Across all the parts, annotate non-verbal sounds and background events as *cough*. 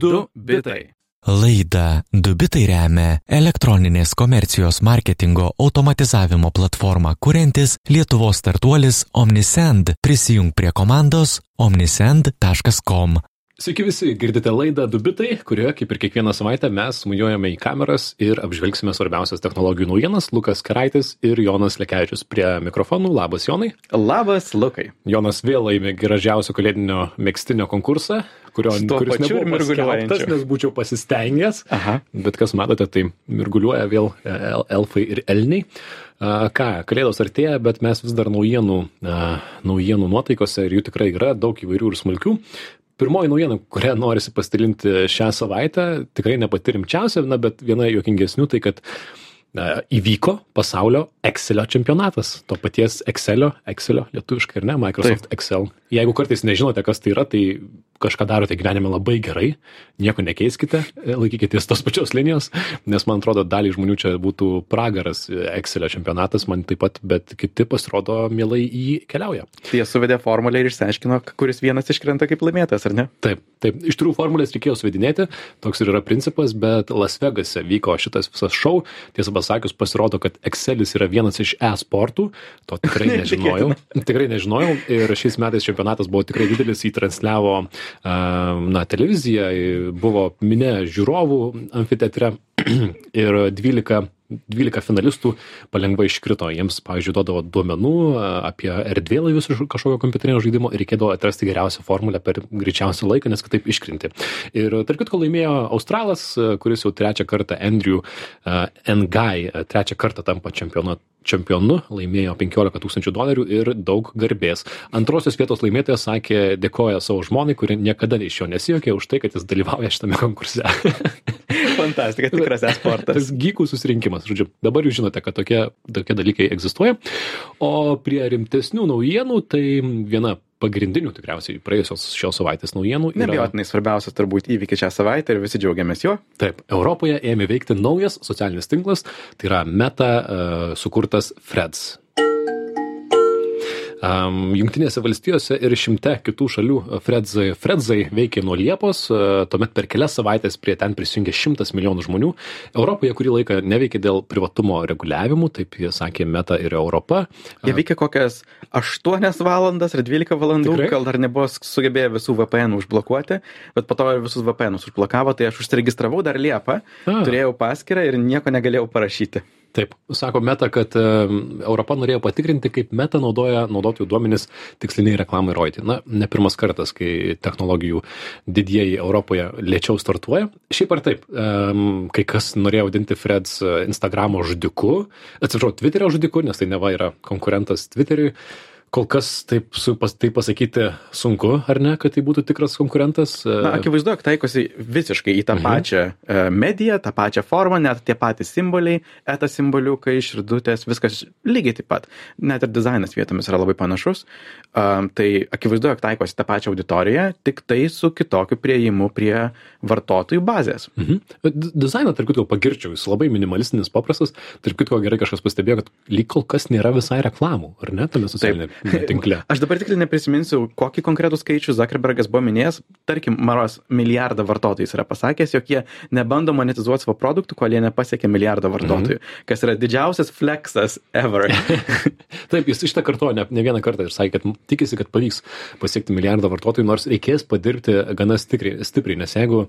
Du bitai. Laida Dubitai remia elektroninės komercijos marketingo automatizavimo platformą kuriantis Lietuvos startuolis Omnisend. Prisijung prie komandos omnisend.com. Sveiki visi, girdite laidą Dubitai, kurioje, kaip ir kiekvieną savaitę, mes smujuojame į kameras ir apžvelgsime svarbiausias technologijų naujienas. Lukas Karaitis ir Jonas Lekevičius prie mikrofonų. Labas, Jonai. Labas, Lukai. Jonas vėl laimė gražiausio kalėdinio mėgstinio konkursą, kurio, kuris nebuvo mirguliuojančiu. paskelbtas, nes būčiau pasistengęs. Aha. Bet kas matote, tai mirguliuoja vėl e, el- elfai ir elniai. A, Ką, kalėdos artėja, bet mes vis dar naujienų, a, naujienų nuotaikose ir jų tikrai yra daug įvairių ir smulkių. Pirmoji naujiena, kurią norisi pasidalinti šią savaitę, tikrai ne pati rimčiausia, na, bet viena juokingesnių, tai kad a, įvyko pasaulio Excelio čempionatas. To paties Excelio, Excelio lietuviškai ir ne, Microsoft Taip. Excel. Jeigu kartais nežinote, kas tai yra, tai kažką darote gyvenime labai gerai, nieko nekeiskite, e, laikykitės tos pačios linijos, nes man atrodo, daliai žmonių čia būtų pragaras e, Excelio čempionatas, man taip pat, bet kiti pasirodo mielai į jį keliauja. Tai jie suvedė formulę ir išsiaiškino, kuris vienas iškrenta kaip laimėtas, ar ne? Taip, taip, iš tikrųjų formulės reikėjo suvedinėti, toks ir yra principas, bet Las Vegase vyko šitas visas šou, tiesą pasakius, pasirodo, kad Excelis yra vienas iš e-sportų, to tikrai *laughs* nežinojau, tikrai nežinojau. Ir šiais metais čempionatas buvo tikrai didelis, jį transliavo a, na, televizija, buvo minė žiūrovų amfiteatre. *clears throat* Ir 12 12 finalistų palengva iškrito. Jiems, pavyzdžiui, duodavo duomenų apie erdvėlaivius iš kažkokio kompiuterinio žaidimo ir reikėdavo atrasti geriausią formulę per greičiausią laiką, nes kitaip iškrinti. Ir tarp kitko laimėjo Australas, kuris jau trečią kartą Andrew a, Ngai, trečią kartą tampa čempionu čempionu, laimėjo 15 tūkstančių dolerių ir daug garbės. Antrosios vietos laimėtojas sakė, dėkoja savo žmonai, kuri niekada iš jo nesijokė už tai, kad jis dalyvauja šitame konkurse. *laughs* Fantastika, tikras e-sportas. Tas gykų susirinkimas, žodžiu, dabar jūs žinote, kad tokie, tokie dalykai egzistuoja. O prie rimtesnių naujienų, tai viena pagrindinių tikriausiai praėjusios šios savaitės naujienų yra... Nebijotinai svarbiausias turbūt įvykis šią savaitę ir visi džiaugiamės juo. Taip, Europoje ėmė veikti naujas socialinis tinklas, tai yra meta uh, sukurtas Freds. Um, Junktinėse valstijose ir šimte kitų šalių Fredzai, Fredzai veikia nuo Liepos, tuomet per kelias savaitės prie ten prisijungė šimtas milijonų žmonių. Europoje kurį laiką neveikia dėl privatumo reguliavimų, taip jie sakė Meta ir Europa. Jie veikia kokias 8 valandas ar 12 valandų, Tikrai? gal dar nebuvo sugebėję visų VPN užblokuoti, bet po to visus VPN užblokavo, tai aš užsiregistravau dar Liepą, A. turėjau paskirą ir nieko negalėjau parašyti. Taip, sako Meta, kad Europa norėjo patikrinti, kaip Meta naudoja naudotojų duomenis tiksliniai reklamai rodyti. Na, ne pirmas kartas, kai technologijų didieji Europoje lėčiau startuoja. Šiaip ar taip, kai kas norėjo vadinti Freds uh, Instagramo žudiku, atsiprašau, Twitterio žudiku, nes tai neva yra konkurentas Twitteriui. Kol kas taip, su, pas, taip pasakyti sunku, ar ne, kad tai būtų tikras konkurentas. Na, akivaizdu, kad taikosi visiškai į tą Mhm. pačią e, mediją, tą pačią formą, net tie patys simboliai, eta simboliukai, širdutės, viskas lygiai taip pat. Net ir dizainas vietomis yra labai panašus. Um, tai akivaizdu, kad taikosi tą pačią auditoriją, tik tai su kitokiu prieimu prie vartotojų bazės. Mhm. Dizainą, tarp kitko, pagirčiau, jis labai minimalistinis, paprastas. Tarp kitko, gerai kažkas pastebėjo, kad lyg kol kas nėra visai reklamų, ar ne, tame socialinėme *laughs* tinkle. Aš dabar tikrai neprisiminsiu, kokį konkretų skaičių Zuckerbergas buvo minėjęs. Tarkim, Maros milijardą vartotojų yra pasakęs, jog jie nebando monetizuoti savo produktų, kol jie nepasiekia milijardo vartotojų, Mhm. kas yra didžiausias flexas ever. *laughs* Taip, jis šitą kartuoja ne, ne vieną kartą ir sakė, kad tikisi, kad pavyks pasiekti milijardą vartotojų, nors reikės padirbti gana stipriai, stipriai nes jeigu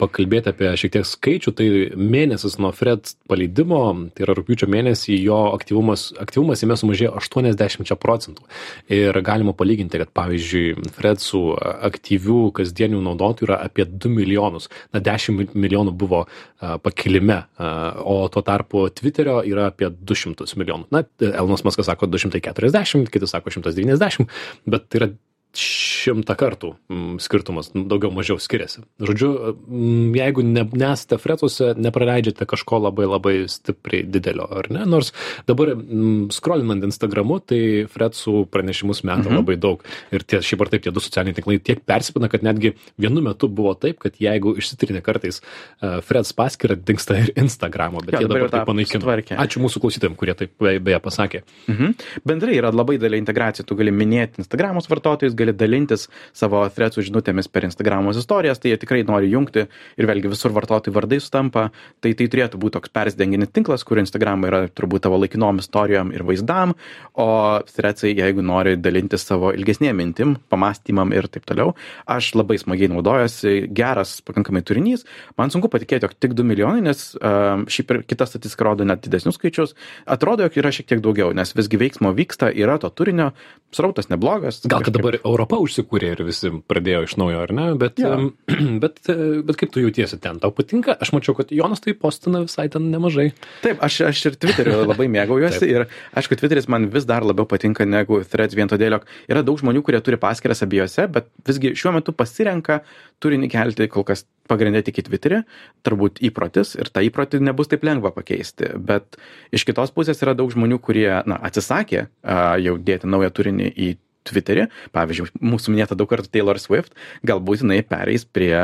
pakalbėti apie šiek tiek skaičių, tai mėnesis nuo Fred paleidimo, tai yra rūpiučio mėnesį, jo aktyvumas, aktyvumas jame sumažėjo 80 procentų. Ir galima palyginti, kad pavyzdžiui, Fred su aktyvių kasdienių naudotojų yra apie 2 milijonus. Na, 10 milijonų buvo a, pakilime, a, o tuo tarpu Twitterio yra apie 200 milijonų. Na, Elonas Maskas sako 240, kiti sako 190, bet tai yra šimtą kartų mm, skirtumas, nu, daugiau mažiau skiriasi. Žodžiu, mm, jeigu ne, nesate fretuose, nepraleidžiate kažko labai labai stipriai didelio, ar ne? Nors dabar mm, scrollinant Instagramu, tai fretsų pranešimus meta mhm. labai daug. Ir tie, šiaip ar taip, tie du socialiniai tinklai tiek persipina, kad netgi vienu metu buvo taip, kad jeigu išsitrinė kartais uh, frets paskirą, dinksta ir Instagramo, bet Jo, jie dabar dabar tai panaikino. Ačiū mūsų klausytojams, kurie taip be- beje pasakė. Mhm. Bendrai yra labai didelė integracija, tu gali minėti Instagramos vartotojus, gali dalintis savo threadsų žinutėmis per Instagramos istorijas, tai jie tikrai nori jungti ir vėlgi visur vartotojų vardai sutampa, tai tai turėtų būti toks persidenginis tinklas, kur Instagram yra turbūt tavo laikinom istorijom ir vaizdam, o threadsai, jeigu nori dalintis savo ilgesnėm mintim, pamastymam ir taip toliau, aš labai smagiai naudojuosi, geras pakankamai turinys, man sunku patikėti, jog tik 2 milijonai, nes uh, šiaip ir kita statistika rodo net didesnius skaičius, atrodo, jog yra šiek tiek daugiau, nes visgi veiksmo vyksta, yra to turinio, srautas neblogas. Gal kad dabar Europa užsikūrė ir visi pradėjo iš naujo, ar ne? Bet, yeah. *clears throat* bet, bet kaip tu jautiesi ten? Tau patinka? Aš mačiau, kad Jonas tai postina visai ten nemažai. Taip, aš, aš ir Twitteriu *laughs* labai mėgaujuosi ir aišku, Twitteris man vis dar labiau patinka negu Threads vien todėl, jog yra daug žmonių, kurie turi paskiras abiejose, bet visgi šiuo metu pasirenka turinį kelti kol kas pagrindė tik į Twitterį, turbūt įprotis ir tą įprotį nebus taip lengva pakeisti, bet iš kitos pusės yra daug žmonių, kurie na, atsisakė uh, jau dėti naują turinį į Twitterį, pavyzdžiui, mūsų minėta daug kartų Taylor Swift, galbūt jinai pereis prie,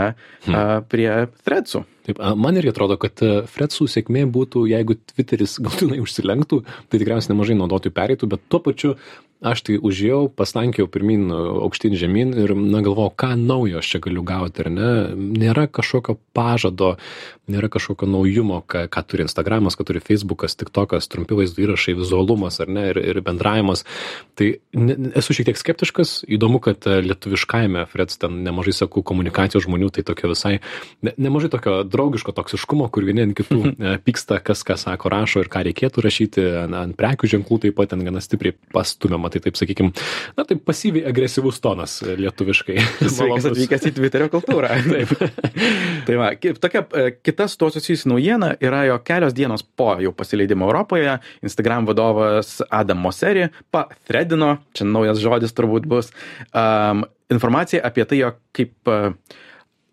hmm. uh, prie threadsų. Taip, man irgi atrodo, kad e, Fredsų sėkmė būtų, jeigu Twitteris *laughs* galutinai užsilenktų, tai tikriausiai nemažai naudotojų pereitų, bet tuo pačiu aš tai užėjau, pastankiau pirmin, aukštyn žemyn ir, na, galvojau, ką naujo aš čia galiu gauti, ar ne? Nėra kažkokio pažado, nėra kažkokio naujumo, ką, ką turi Instagramas, ką turi Facebookas, TikTokas, trumpi vaizdų įrašai, vizualumas, ar ne, ir, ir bendravimas. Tai ne, esu šiek tiek skeptiškas, įdomu, kad e, lietuviškajame Freds ten nemažai sakau komunikacijos žmonių, tai tokio visai, ne, nemažai tokio draugiško toksiškumo, kur vieni ant kitų e, pyksta, kas ką sako, rašo ir ką reikėtų rašyti, ant, ant prekių ženklų taip pat ten gana stipriai pastumiama, tai taip sakykim, na taip pasyviai agresyvus tonas e, lietuviškai. *laughs* Sveikas atvykęs į Twitterio kultūrą. *laughs* Taip. *laughs* tai va, ki- tokia e, kita su tuo susijusi naujiena yra jo kelios dienos po jau pasileidimo Europoje. Instagram vadovas Adam Moseri pathredino, čia naujas žodis turbūt bus, um, informaciją apie tai, jog kaip uh,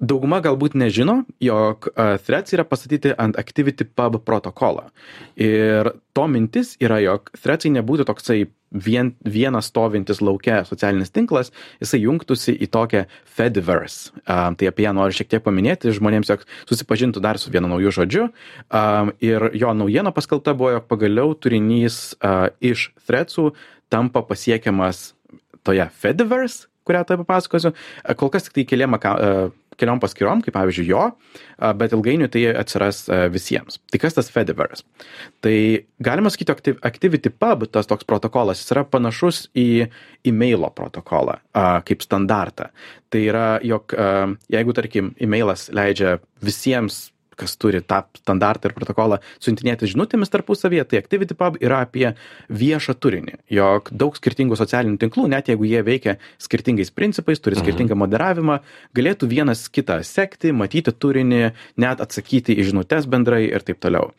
Dauguma galbūt nežino, jog uh, threads yra pastatyti ant ActivityPub protokolą. Ir to mintis yra, jog threadsai nebūtų toksai vien, vienas stovintis laukia socialinis tinklas, jisai jungtųsi į tokią Fediverse. Um, tai apie ją noriu šiek tiek paminėti žmonėms, jog susipažintų dar su vienu nauju žodžiu. Um, ir jo naujiena paskelbta buvo, jog pagaliau turinys uh, iš threadsų tampa pasiekiamas toje Fediverse, kurią tai papasakosiu. E, Kol kas tik tai keliam, e, keliom paskyrom, kaip pavyzdžiui jo, bet ilgainiui tai atsiras visiems. Tai kas tas Fediverse? Tai galima sakyti, Activ- ActivityPub, tas toks protokolas, jis yra panašus į e-mailo protokolą kaip standartą. Tai yra, jog jeigu, tarkim, e-mailas leidžia visiems kas turi tą standartą ir protokolą siuntinėti žinutėmis tarpusavyje, tai ActivityPub yra apie viešą turinį, jog daug skirtingų socialinių tinklų, net jeigu jie veikia skirtingais principais, turi skirtingą moderavimą, galėtų vienas kitą sekti, matyti turinį, net atsakyti į žinutės bendrai ir taip toliau.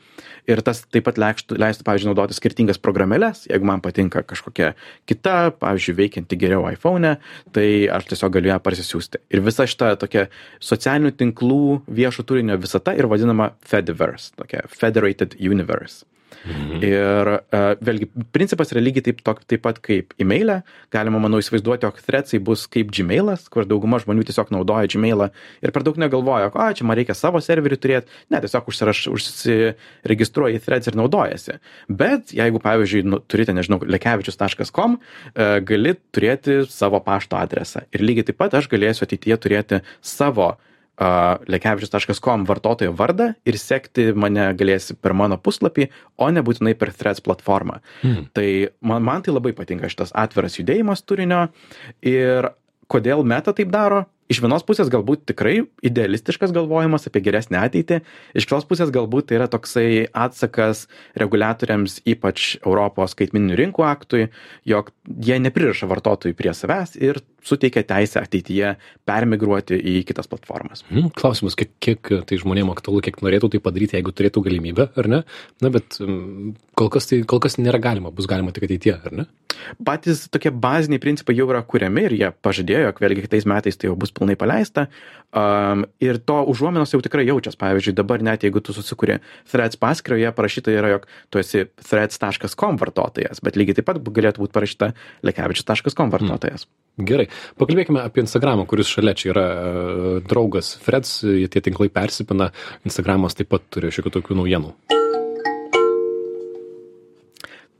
Ir tas taip pat leistų, leistų pavyzdžiui, naudoti skirtingas programėlės, jeigu man patinka kažkokia kita, pavyzdžiui, veikianti geriau iPhone, tai aš tiesiog galiu ją parsisiųsti. Ir visa šita tokia socialinių tinklų viešo turinio visata ir vadinama Fediverse, tokia Federated Universe. Mhm. Ir uh, vėlgi, principas yra lygiai taip, tok, taip pat kaip e-mailė. Galima, manau, įsivaizduoti, jog threadsai bus kaip Gmailas, kur dauguma žmonių tiesiog naudoja Gmailą ir per daug negalvoja, o čia man reikia savo serverį turėti. Ne, tiesiog užsiraš, užsiregistruoja į threads ir naudojasi. Bet jeigu, pavyzdžiui, nu, turite, nežinau, lekevičius.com, uh, gali turėti savo pašto adresą. Ir lygiai taip pat aš galėsiu ateityje turėti savo uh, lekevičius.com vartotojo vardą ir sekti mane galėsi per mano puslapį, o nebūtinai per Threads platformą. Hmm. Tai man, man tai labai patinka šitas atviras judėjimas turinio ir kodėl meta taip daro? Iš vienos pusės galbūt tikrai idealistiškas galvojimas apie geresnę ateitį, iš kitos pusės galbūt tai yra toksai atsakas reguliatoriams, ypač Europos skaitmininių rinkų aktui, jog jie nepriraša vartotojų prie savęs ir suteikia teisę ateityje permigruoti į kitas platformas. Hmm, klausimas, kiek, kiek tai žmonėms aktualu, kiek norėtų tai padaryti, jeigu turėtų galimybę, ar ne? Na, bet kol kas tai kol kas nėra galima, bus galima tik ateityje, ar ne? Patys tokie baziniai principai jau yra kuriami ir jie pažadėjo, jog vėlgi kitais metais tai jau bus pilnai paleista. Um, ir to užuominos jau tikrai jaučias. Pavyzdžiui, dabar net jeigu tu susikuri threads paskyrą, joje parašyta yra, jog tu esi threads.com vartotojas, bet lygiai taip pat galėtų būti parašyta lekevičius.com vartotojas. Gerai, pakalbėkime apie Instagramą, kuris šalia čia yra e, draugas Freds, tie tinklai persipina, Instagramas taip pat turi šiokių tokių naujienų.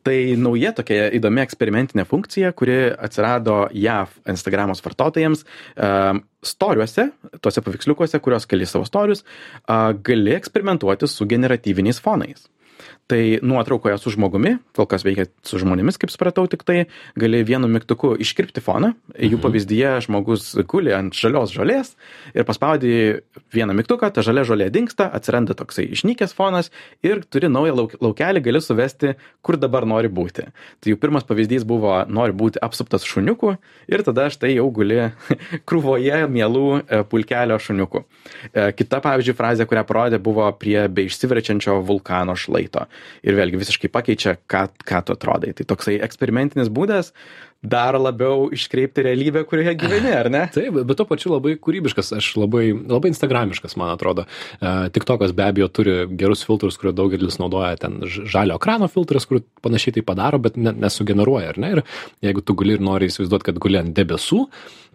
Tai nauja tokia įdomi eksperimentinė funkcija, kuri atsirado JAV Instagramos vartotojams. Um, storiuose, tuose paveiksliukuose, kurios keli savo storius, uh, gali eksperimentuoti su generatyviniais fonais tai nuotraukoje su žmogumi kol kas veikia su žmonėmis kaip supratau tiktai gali vienu mygtuku iškirpti foną. Jų pavyzdyje žmogus guli ant žalios žolės ir paspaudi vieną mygtuką ta žalia žolė dingsta atsiranda toksai išnykęs fonas ir turi naują lauk laukelį gali suvesti kur dabar nori būti. Tai jų pirmas pavyzdys buvo nori būti apsuptas šuniukų ir tada štai jau guli *laughs* krūvoje mielų e, pulkelio šuniukų. E, kita pavyzdžiui frazė kurią parodė buvo prie beišsiverčiančio vulkano šlaito ir vėlgi visiškai pakeičia, ką, ką tu atrodai. Tai toksai eksperimentinis būdas dar labiau iškreipti realybę, kurioje gyveni, ar ne? Taip, bet to pačiu labai kūrybiškas, aš labai, labai instagramiškas, man atrodo. Uh, TikTokas be abejo turi gerus filtrus, kurio daugelis naudoja, ten žalio ekrano filtras, kur panašiai tai padaro, bet ne, nesugeneruoja, ar ne? Ir jeigu tu gali ir nori įsivaizduoti, kad guli ant debesų,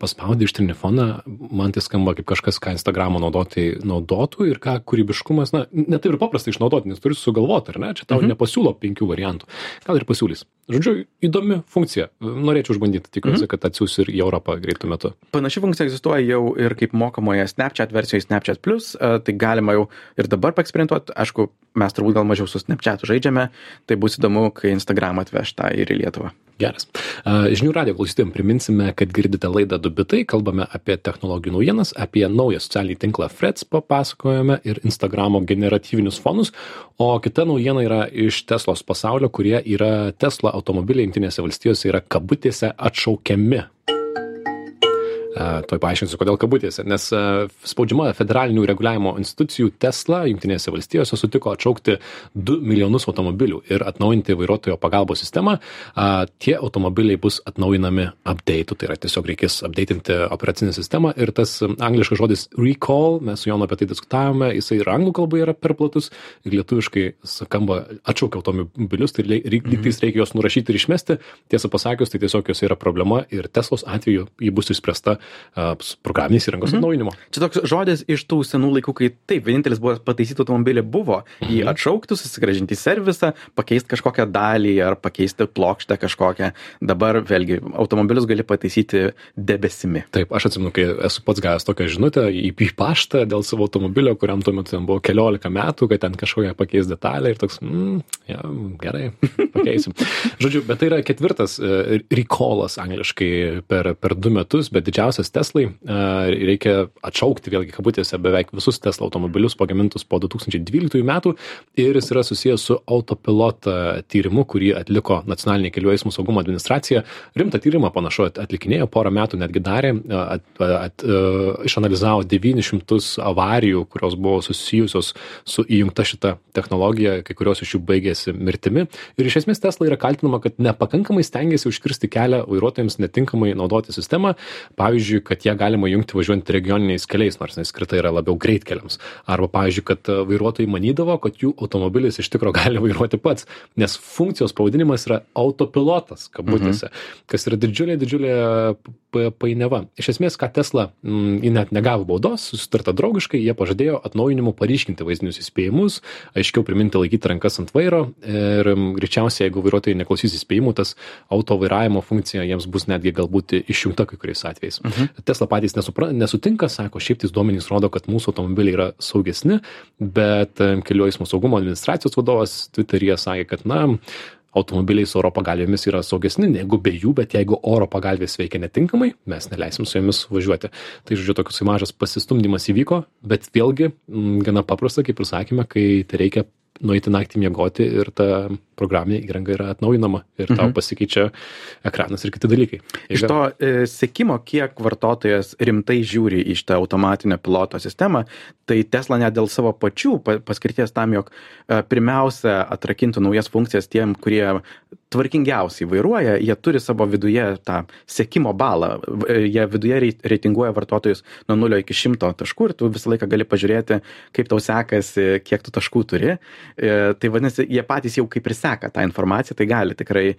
paspaudi iš telefoną, man tai skamba kaip kažkas, ką Instagramo naudoti naudotų ir ką kūrybiškumas, na, ne taip ir paprastai išnaudoti, nes turi sugalvoti, ar ne? Čia tau mhm. nepasiūlo penkių variantų. Gal ir pasiūlys. Žodžiu, įdomi funkcija. Norėčiau išbandyti, tikiuosi, mhm. kad atsiūs ir į Europą greitų metu. Panaši funkcija egzistuoja jau ir kaip mokamoje Snapchat versijoje Snapchat Plus, e, tai galima jau ir dabar paeksperimentuoti. Aišku, mes turbūt gal mažiau su Snapchat žaidžiame, tai bus įdomu, kai Instagram atveš tą ir į Lietuvą. Geras. Žinių radio klausytėm priminsime, kad girdite laidą Dubitai, kalbame apie technologijų naujienas, apie naują socialinį tinklą Freds papasakojame ir Instagramo generatyvinius fonus, o kita naujiena yra iš Teslos pasaulio, kurie yra Tesla automobiliai Junktinėse valstijose yra kabutėse atšaukiami Tuoj paaiškinsiu, kodėl kabutėse. Nes spaudžiama federalinių reguliavimo institucijų Tesla Junktinėse valstijose sutiko atšaukti 2 milijonus automobilių ir atnaujinti vairuotojo pagalbos sistemą. Tie automobiliai bus atnaujinami update, tai yra tiesiog reikės updatinti operacinę sistemą ir tas angliškas žodis recall, mes su Jonu apie tai diskutavome, jisai ir anglų kalba yra per platus ir lietuviškai skamba atšaukia automobilius, tai mhm. tais reikia juos nurašyti ir išmesti. Tiesą pasakius, tai tiesiog jos yra problema ir Teslos atveju ji bus išspręsta programinės įrangos mhm. atnaujinimo. Čia toks žodis iš tų senų laikų, kai taip, vienintelis buvo pataisyti automobilį buvo jį mhm. atšaukti, susigražinti į servisą, pakeisti kažkokią dalį ar pakeisti plokštę kažkokią. Dabar vėlgi automobilius gali pataisyti debesimi. Taip, aš atsimenu, kai esu pats gavęs tokią žinutę į, paštą dėl savo automobilio, kuriam tuo metu buvo keliolika metų, kad ten kažkokią pakeis detalę ir toks, mm, ja, gerai, pakeisim. *laughs* Žodžiu, bet tai yra ketvirtas uh, recallas angliškai per, per du metus, bet didžiausias didžiausias Teslai, reikia atšaukti vėlgi kabutėse beveik visus Tesla automobilius pagamintus po 2012 metų ir jis yra susijęs su autopilot tyrimu, kurį atliko Nacionalinė kelių eismų saugumo administracija. Rimtą tyrimą panašu atlikinėjo, porą metų netgi darė, at, at, at, išanalizavo 900 avarijų, kurios buvo susijusios su įjungta šita technologija, kai kurios iš jų baigėsi mirtimi. Ir iš esmės Tesla yra kaltinama, kad nepakankamai stengiasi užkirsti kelią vairuotojams netinkamai naudoti sistemą. Pavyzdžiui, pavyzdžiui kad ją galima jungti važiuojant regioniniais keliais nors jinai skirta yra labiau greitkeliams. Arba pavyzdžiui kad e, vairuotojai manydavo kad jų automobilis iš tikro *laughs* gali vairuoti pats nes funkcijos pavadinimas yra autopilotas kabutėse mhm. kas yra didžiulė didžiulė painiava. Iš esmės ką tesla ji net negavo baudos susitarta draugiškai jie pažadėjo atnaujinimu paryškinti vaizdinius įspėjimus aiškiau priminti laikyti rankas ant vairo ir greičiausiai jeigu vairuotojai neklausys įspėjimų tas auto vairavimo funkcija jiems bus netgi galbūt išjungta kai kuriais atvejais Mhm. Tesla patys nesupra, nesutinka, sako, šiaip tais duomenys rodo, kad mūsų automobiliai yra saugesni, bet kelių eismo saugumo administracijos vadovas Twitter'yje sakė, kad, na, automobiliai su oro pagalvėmis yra saugesni negu be jų, bet jeigu oro pagalvės veikia netinkamai, mes neleisim su jomis važiuoti. Tai, žodžiu, toks mažas pasistumdymas įvyko, bet vėlgi m, gana paprasta, kaip ir sakėme, kai tai reikia nueiti naktį miegoti ir ta programinė įranga yra atnaujinama ir tau mhm. pasikeičia ekranas ir kiti dalykai. Eiga. Iš to e, sekimo, kiek vartotojas rimtai žiūri į šitą automatinę piloto sistemą, tai Tesla net dėl savo pačių paskirties tam, jog e, pirmiausia atrakintų naujas funkcijas tiem, kurie tvarkingiausiai vairuoja, jie turi savo viduje tą sekimo balą, jie viduje reitinguoja vartotojus nuo 0 iki 100 taškų ir tu visą laiką gali pažiūrėti, kaip tau sekasi, kiek tu taškų turi E, tai vadinasi, jie patys jau kaip ir seka tą informaciją, tai gali tikrai e,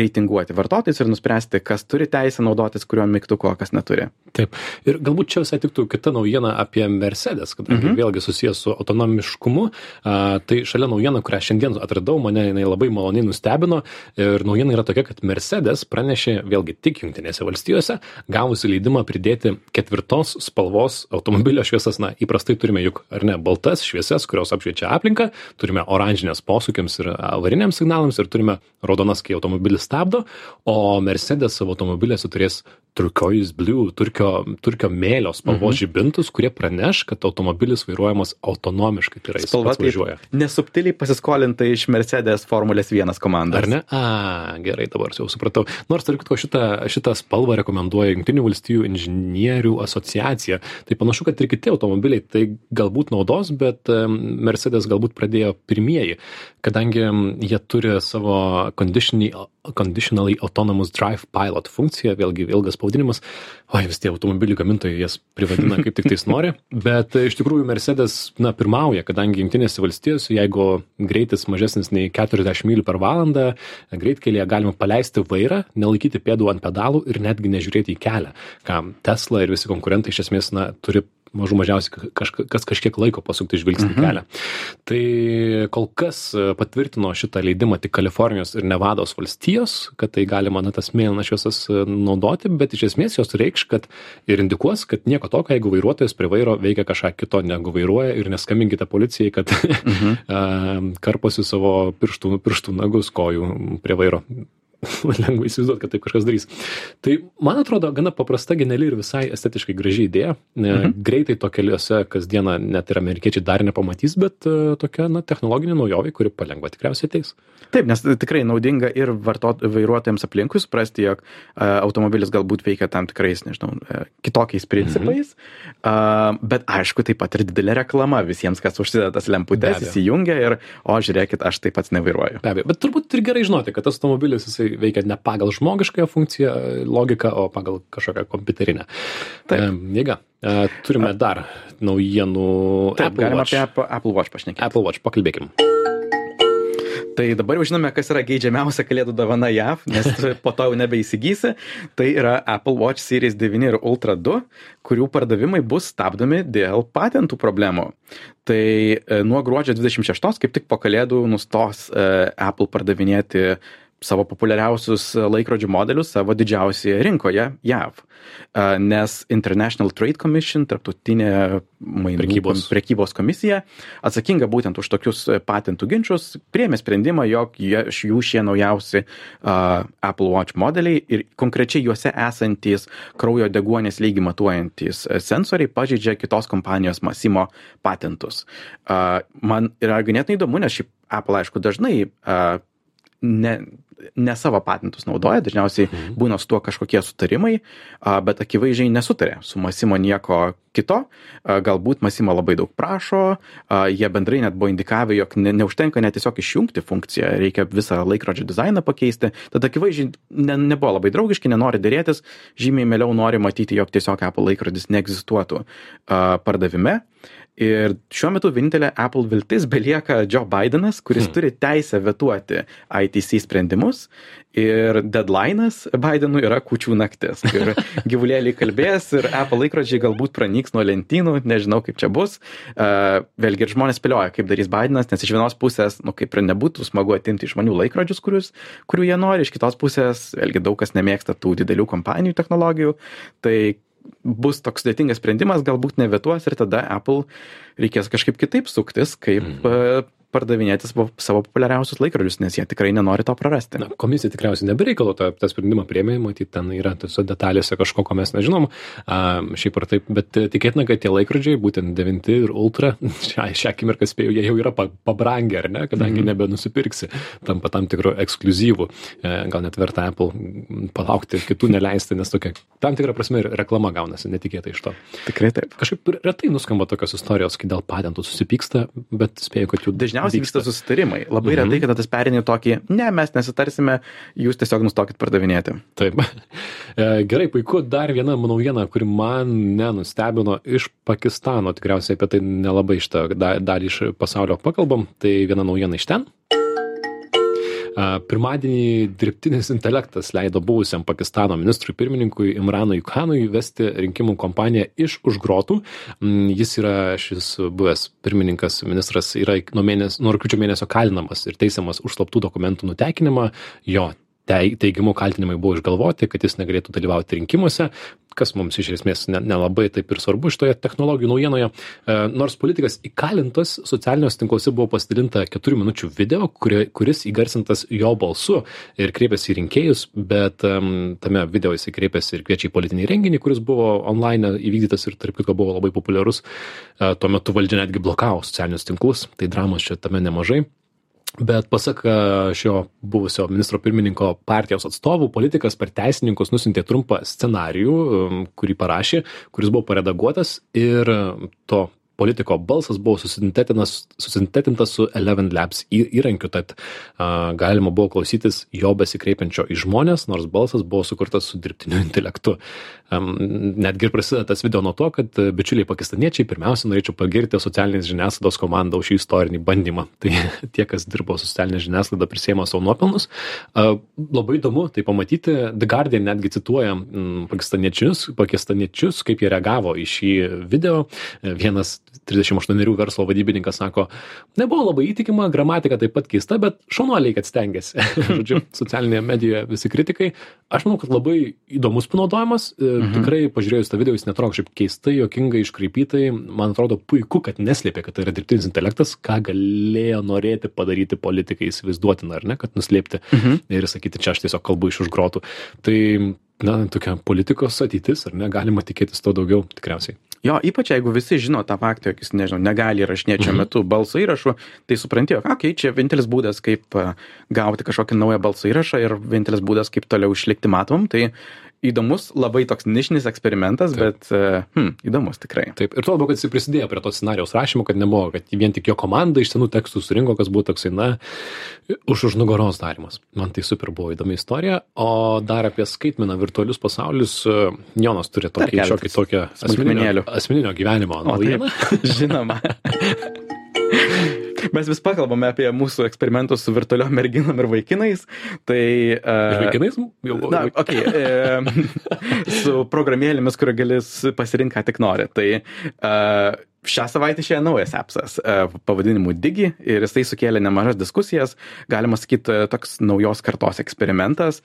reitinguoti vartotojus ir nuspręsti, kas turi teisę naudotis kuriuo mygtuku, o kas neturi. Taip. Ir galbūt čia visai tiktų kita naujiena apie Mercedes, kadangi mhm. vėlgi susijęs su autonomiškumu. A, tai šalia naujiena, kurią šiandien atradau, mane jinai labai maloniai nustebino. Ir naujiena yra tokia, kad Mercedes pranešė vėlgi tik Junktinėse valstijose, gavusi leidimą pridėti ketvirtos spalvos automobilio šviesas. Na, įprastai turime juk, ar ne, baltas šviesas, kurios apšviečia aplinką, turime oranžinės posūkiams ir avariniams signalams ir turime raudonas, kai automobilis stabdo, o Mercedes savo automobiliuose turės turquoise blue, turkio, turkio mėlio spalvos mhm. žibintus, kurie praneš, kad automobilis vairuojamas autonomiškai. Tai yra jis Spalva važiuoja. Nesubtiliai pasiskolinta iš Mercedes Formulės 1 komandos. Ar ne? A, gerai, dabar jau supratau. Nors, tarp kitko, šitą, šitą spalvą rekomenduoja Junktinių valstybių inžinierių asociacija. Tai panašu, kad ir kiti automobiliai tai galbūt naudos, bet Mercedes galbūt pradėjo pirmieji, kadangi jie turi savo conditionally autonomous drive pilot funkciją, vėlgi ilgas pavadinimas, oi vis tie automobilių gamintojai jas privadina kaip tik tais nori, *laughs* bet iš tikrųjų Mercedes, na, pirmauja, kadangi jungtinėse valstijose, jeigu greitis mažesnis nei 40 mylių per valandą, greitkelėje galima paleisti vairą, nelaikyti pėdų ant pedalų ir netgi nežiūrėti į kelią, ką Tesla ir visi konkurentai iš esmės, na, turi mažų mažiausiai kažka, kas kažkiek laiko pasukti žvilgsnį mhm. kelią. Tai kol kas e, patvirtino šitą leidimą tik Kalifornijos ir Nevados valstijos, kad tai galima na, tas mėlynas šviesas e, naudoti, bet iš esmės jos reikš, kad ir indikuos, kad nieko tokio, jeigu vairuotojas prie vairo veikia kažką kito negu vairuoja ir neskambinkite policijai, kad *laughs* mhm. karposi savo pirštų, pirštų nagus kojų prie vairo. *laughs* lengva įsivaizduoti, kad taip kažkas darys. Tai man atrodo gana paprasta, geniali ir visai estetiškai graži idėja. Mhm. Greitai to keliuose kasdieną net ir amerikiečiai dar nepamatys, bet uh, tokia na, technologinė naujovė, kuri palengva tikriausiai ateis. Taip, nes tikrai naudinga ir vartot, vairuotojams aplinkui suprasti, jog uh, automobilis galbūt veikia tam tikrais, nežinau, uh, kitokiais principais, mhm. uh, bet aišku, taip pat ir didelė reklama visiems, kas užsideda tas lemputės, įsijungia ir, o žiūrėkit, aš taip pat nevairuoju. Be abejo, bet turbūt ir gerai žinoti, kad tas automobilis jisai veikia ne pagal žmogiškąją funkciją, logiką, o pagal kažkokią kompiuterinę jėgą. E, turime dar naujienų. Taip, Apple galima Watch. apie Apple Watch pašnekėti. Apple Watch, pakalbėkim. Tai dabar jau žinome, kas yra geidžiamiausia kalėdų dovana JAV, nes *laughs* po to jau nebeįsigysi. Tai yra Apple Watch Series 9 ir Ultra 2, kurių pardavimai bus stabdomi dėl patentų problemų. Tai e, nuo gruodžio 26, kaip tik po kalėdų, nustos e, Apple pardavinėti savo populiariausius laikrodžių modelius savo didžiausioje rinkoje JAV. Nes International Trade Commission, tarptautinė mainų prekybos. prekybos komisija, atsakinga būtent už tokius patentų ginčius, priemė sprendimą, jog jų šie naujausi uh, Apple Watch modeliai ir konkrečiai juose esantis kraujo deguonės lygį matuojantis sensoriai pažeidžia kitos kompanijos Masimo patentus. Uh, man yra ganėtinai įdomu, nes šiaip Apple, aišku, dažnai uh, ne, ne savo patentus naudoja, dažniausiai mhm. būna su tuo kažkokie sutarimai, bet akivaizdžiai nesutarė su Masimo nieko kito, galbūt Masimo labai daug prašo, jie bendrai net buvo indikavę, jog ne, neužtenka net tiesiog išjungti funkciją, reikia visą laikrodžio dizainą pakeisti, tada akivaizdžiai ne, nebuvo labai draugiški, nenori dėrėtis, žymiai mieliau nori matyti, jog tiesiog Apple laikrodis neegzistuotų pardavime. Ir šiuo metu vienintelė Apple viltis belieka Joe Bidenas, kuris hmm. turi teisę vetuoti ITC sprendimus. Ir deadline'as Bidenui yra kučių naktis. Ir *laughs* gyvulėliai kalbės ir Apple laikrodžiai galbūt pranyks nuo lentynų, nežinau kaip čia bus. Uh, vėlgi ir žmonės spėlioja, kaip darys Bidenas, nes iš vienos pusės, nu kaip ir nebūtų smagu atimti iš žmonių laikrodžius, kurius, kurių jie nori, iš kitos pusės, vėlgi daug kas nemėgsta tų didelių kompanijų technologijų. Tai bus toks sudėtingas sprendimas, galbūt nevetuos ir tada Apple reikės kažkaip kitaip suktis, kaip mm pardavinėti savo populiariausius laikrodžius, nes jie tikrai nenori to prarasti. Na, komisija tikriausiai nebereikalo tą, tą sprendimą priemė, matyt, ten yra tose detalėse kažko, ko mes nežinom, a, šiaip ar taip, bet tikėtina, kad tie laikrodžiai, būtent 9 ir Ultra, *laughs* šią, šią akimirką spėjau, jie jau yra pabrangę, ar ne, kadangi mm. nebenusipirksi, tampa tam tikro ekskluzyvų, e, gal net verta Apple palaukti, kitų neleisti, nes tokia tam tikra prasme ir reklama gaunasi netikėtai iš to. Tikrai taip. Kažkaip retai nuskamba tokios istorijos, kai dėl patentų susipyksta, bet spėjau, kad jų dažniausiai dažniausiai vyksta susitarimai. Labai mhm. retai, kada tas perinė tokį, ne, mes nesitarsime, jūs tiesiog nustokit pardavinėti. Taip. *laughs* E, gerai, puiku. Dar viena naujiena, kuri man nenustebino iš Pakistano. Tikriausiai apie tai nelabai šitą dalį iš pasaulio pakalbam. Tai viena naujiena iš ten. Pirmadienį dirbtinis intelektas leido buvusiam Pakistano ministrui pirmininkui Imranui Khanui vesti rinkimų kompaniją iš užgrotų. Mm, jis yra šis buvęs pirmininkas, ministras yra nuo, mėnes, nuo rūpiučio mėnesio kalinamas ir teisiamas už slaptų dokumentų nutekinimą. Jo teigimu kaltinimai buvo išgalvoti, kad jis negalėtų dalyvauti rinkimuose, kas mums iš esmės nelabai ne taip ir svarbu šitoje technologijų naujienoje. E, nors politikas įkalintas, socialiniuose tinkluose buvo pasidalinta keturių minučių video, kuri, kuris įgarsintas jo balsu ir kreipėsi į rinkėjus, bet um, tame video jisai kreipėsi ir kviečia į politinį renginį, kuris buvo online įvykdytas ir tarp kitko buvo labai populiarus. E, tuo metu valdžia netgi blokavo socialinius tinklus, tai dramos čia tame nemažai bet pasak šio buvusio ministro pirmininko partijos atstovų politikas per teisininkus nusiuntė trumpą scenarijų kurį parašė kuris buvo paredaguotas ir to politiko balsas buvo susintetintas, su Eleven Labs įrankiu, tad a, galima buvo klausytis jo besikreipiančio į žmonės, nors balsas buvo sukurtas su dirbtiniu intelektu. Um, netgi ir prasideda tas video nuo to, kad bičiuliai pakistaniečiai pirmiausia norėčiau pagirti socialinės žiniasklaidos komandą už šį istorinį bandymą. *laughs* Tai tie, kas dirbo su socialinė žiniasklaida, prisėmė savo nuopelnus. Uh, labai įdomu tai pamatyti. The Guardian netgi cituoja mm, pakistaniečius, pakistaniečius, kaip jie reagavo į šį video. Vienas 38 verslo vadybininkas sako, nebuvo labai įtikima, gramatika taip pat keista, bet šaunuoliai, kad stengiasi. *laughs* Žodžiu, socialinėje medijoje visi kritikai. Aš manau, kad labai įdomus panaudojimas. E, mhm. Tikrai pažiūrėjus tą video, jis netrodo kažkaip keistai, jokingai, iškreipytai. Man atrodo puiku, kad neslėpė, kad tai yra dirbtinis intelektas, ką galėjo norėti padaryti politikai įsivaizduotina, ar ne, kad nuslėpti mhm. ir sakyti, čia aš tiesiog kalbu iš užgrotų. Tai na, tokia politikos ateitis, ar ne, galima tikėtis to daugiau tikriausiai. Jo, ypač jeigu visi žino tą faktą, jog jis, nežinau, negali įrašinėti šiuo mhm. metu balso įrašų, tai supranti, jog, okei, okay, čia vienintelis būdas, kaip gauti kažkokį naują balso įrašą ir vienintelis būdas, kaip toliau išlikti matom, tai įdomus, labai toks nišinis eksperimentas, Taip. bet hmm, įdomus tikrai. Taip, ir tuo labiau, kad jis prisidėjo prie to scenarijos rašymo, kad nebuvo, kad vien tik jo komanda iš senų tekstų surinko, kas buvo toksai, na, už už nugaros darimas. Man tai super buvo įdomi istorija. O dar apie skaitmeną virtualius pasaulius, Jonas turi tokį šiokį tokią asmeninio, asmeninio gyvenimo naujieną. *laughs* *laughs* Žinoma. *laughs* mes vis pakalbame apie mūsų eksperimentus su virtualiom merginom ir vaikinais. Tai, uh, vaikinais? Jau, na, okay, *laughs* uh, su programėlėmis, kurio gali pasirinkti, ką tik nori. Tai uh, šią savaitę išėjo naujas appsas pavadinimu Digi ir jisai sukėlė nemažas diskusijas, galima sakyti, toks naujos kartos eksperimentas.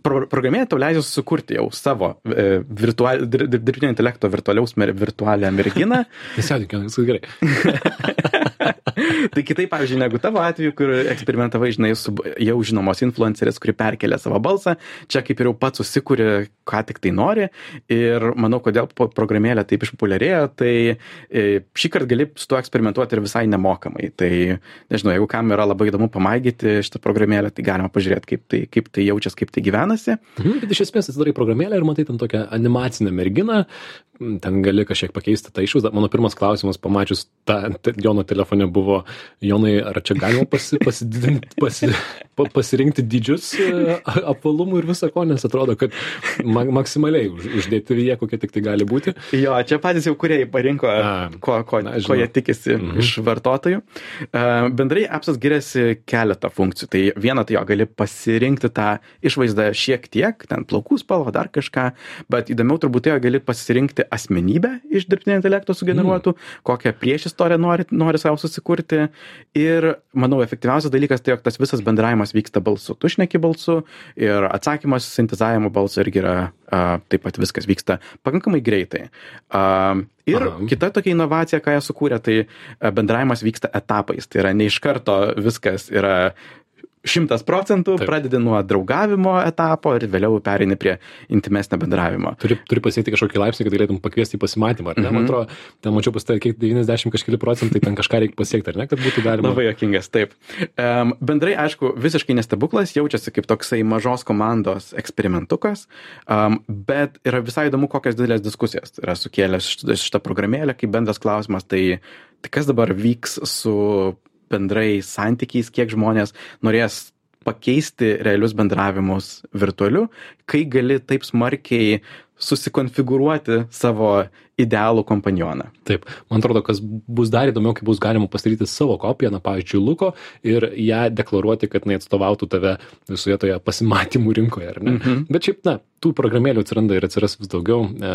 Pro, programėlė tau leidžia sukurti jau savo e, virtual, dir, dirbtinio intelekto virtualiaus mer, virtualią merginą. *laughs* Nesijaudink, viskas gerai. *laughs* *laughs* tai kitaip, pavyzdžiui, negu tavo atveju, kur eksperimentavai, žinai, su jau žinomos influencerės, kuri perkelia savo balsą, čia kaip ir jau pats susikūrė, ką tik tai nori. Ir manau, kodėl programėlė taip išpopuliarėjo, tai e, šį kartą gali su tuo eksperimentuoti ir visai nemokamai. Tai, nežinau, jeigu kam yra labai įdomu pamaigyti šitą programėlę, tai galima pažiūrėti, kaip tai, kaip tai jaučiasi, kaip tai gyvenasi. Mhm, bet iš esmės atsidarai programėlę ir matai ten tokią animacinę merginą, ten gali kažkiek pakeisti tą išvaizdą. Mano pirmas klausimas, pamačius tą Jono telefone buvo, Jonai, ar čia galima pasi, pasididinti, pasi, pa, pasirinkti dydžius e, apvalumų ir visą ko, nes atrodo, kad ma, maksimaliai už, uždėti jie, kokie tik tai gali būti. Jo, čia patys jau kurie parinko, A, ko, ko, na, ko jie tikisi mhm. iš vartotojų. Uh, bendrai apsas giriasi keletą funkcijų. Tai viena, tai jo gali pasirinkti tą išvaizdą šiek tiek, ten plaukų spalvą, dar kažką, bet įdomiau turbūt jo gali pasirinkti asmenybę iš dirbtinio intelekto sugeneruotų, mm. kokią priešistorę nori, nori savo susikurti. Ir manau, efektyviausias dalykas tai, jog tas visas bendravimas vyksta balsu. Tu šneki balsu ir atsakymas sintezavimo balsu irgi yra a, taip pat viskas vyksta pakankamai greitai. A, ir Aha. kita tokia inovacija, ką jie sukūrė, tai bendravimas vyksta etapais. Tai yra ne iš karto viskas yra šimtas procentų, pradedi nuo draugavimo etapo ir vėliau pereini prie intimesnio bendravimo. Turi, turi pasiekti kažkokį laipsnį, kad galėtum pakviesti į pasimatymą, ar ne? Mhm. Man atrodo, ten mačiau pas tai, kiek 90 kažkeli procentai, ten kažką reikia pasiekti, ar ne, kad būtų galima. Labai jokingas, taip. Um, bendrai, aišku, visiškai nestebuklas, jaučiasi kaip toksai mažos komandos eksperimentukas, um, bet yra visai įdomu, kokias didelės diskusijas yra sukėlęs šitą programėlę, kaip bendras klausimas, tai, tai kas dabar vyks su bendrai santykiais, kiek žmonės norės pakeisti realius bendravimus virtualiu, kai gali taip smarkiai susikonfigūruoti savo idealų kompanioną. Taip, man atrodo, kas bus dar įdomiau, kai bus galima pasidaryti savo kopiją, na, pavyzdžiui, Luko ir ją deklaruoti, kad jinai atstovautų tave visoje toje pasimatymų rinkoje, ar ne? Mhm. Bet šiaip, na, tų programėlių atsiranda ir atsiras vis daugiau. E,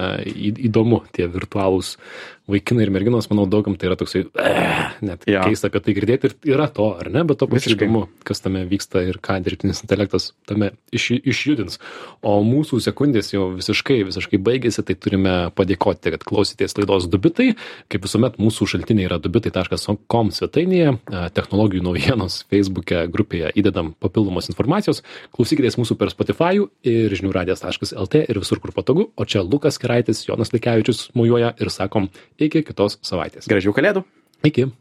įdomu, tie virtualūs vaikinai ir merginos, manau, daugam tai yra toksai, e, net Jo. keista apie tai girdėti ir yra to, ar ne? Bet to pačiu įdomu, kas tame vyksta ir ką dirbtinis intelektas tame iš, išjudins. O mūsų sekundės jau visiškai, visiškai baigėsi, tai turime padėkoti, kad klausėtės laidos Dubitai. Kaip visuomet, mūsų šaltiniai yra dubitai.com svetainėje, technologijų naujienos Facebook'e grupėje įdedam papildomos informacijos. Klausykitės mūsų per Spotify ir žiniųradijas.lt ir visur, kur patogu. O čia Lukas Keraitis, Jonas Likevičius mujuoja ir sakom iki kitos savaitės. Gražių kalėdų. Iki.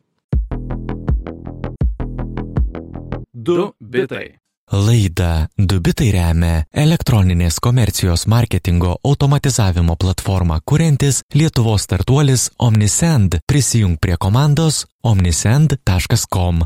Du bitai. Laida Dubitai remia elektroninės komercijos marketingo automatizavimo platformą kuriantis Lietuvos startuolis Omnisend. Prisijung prie komandos omnisend.com.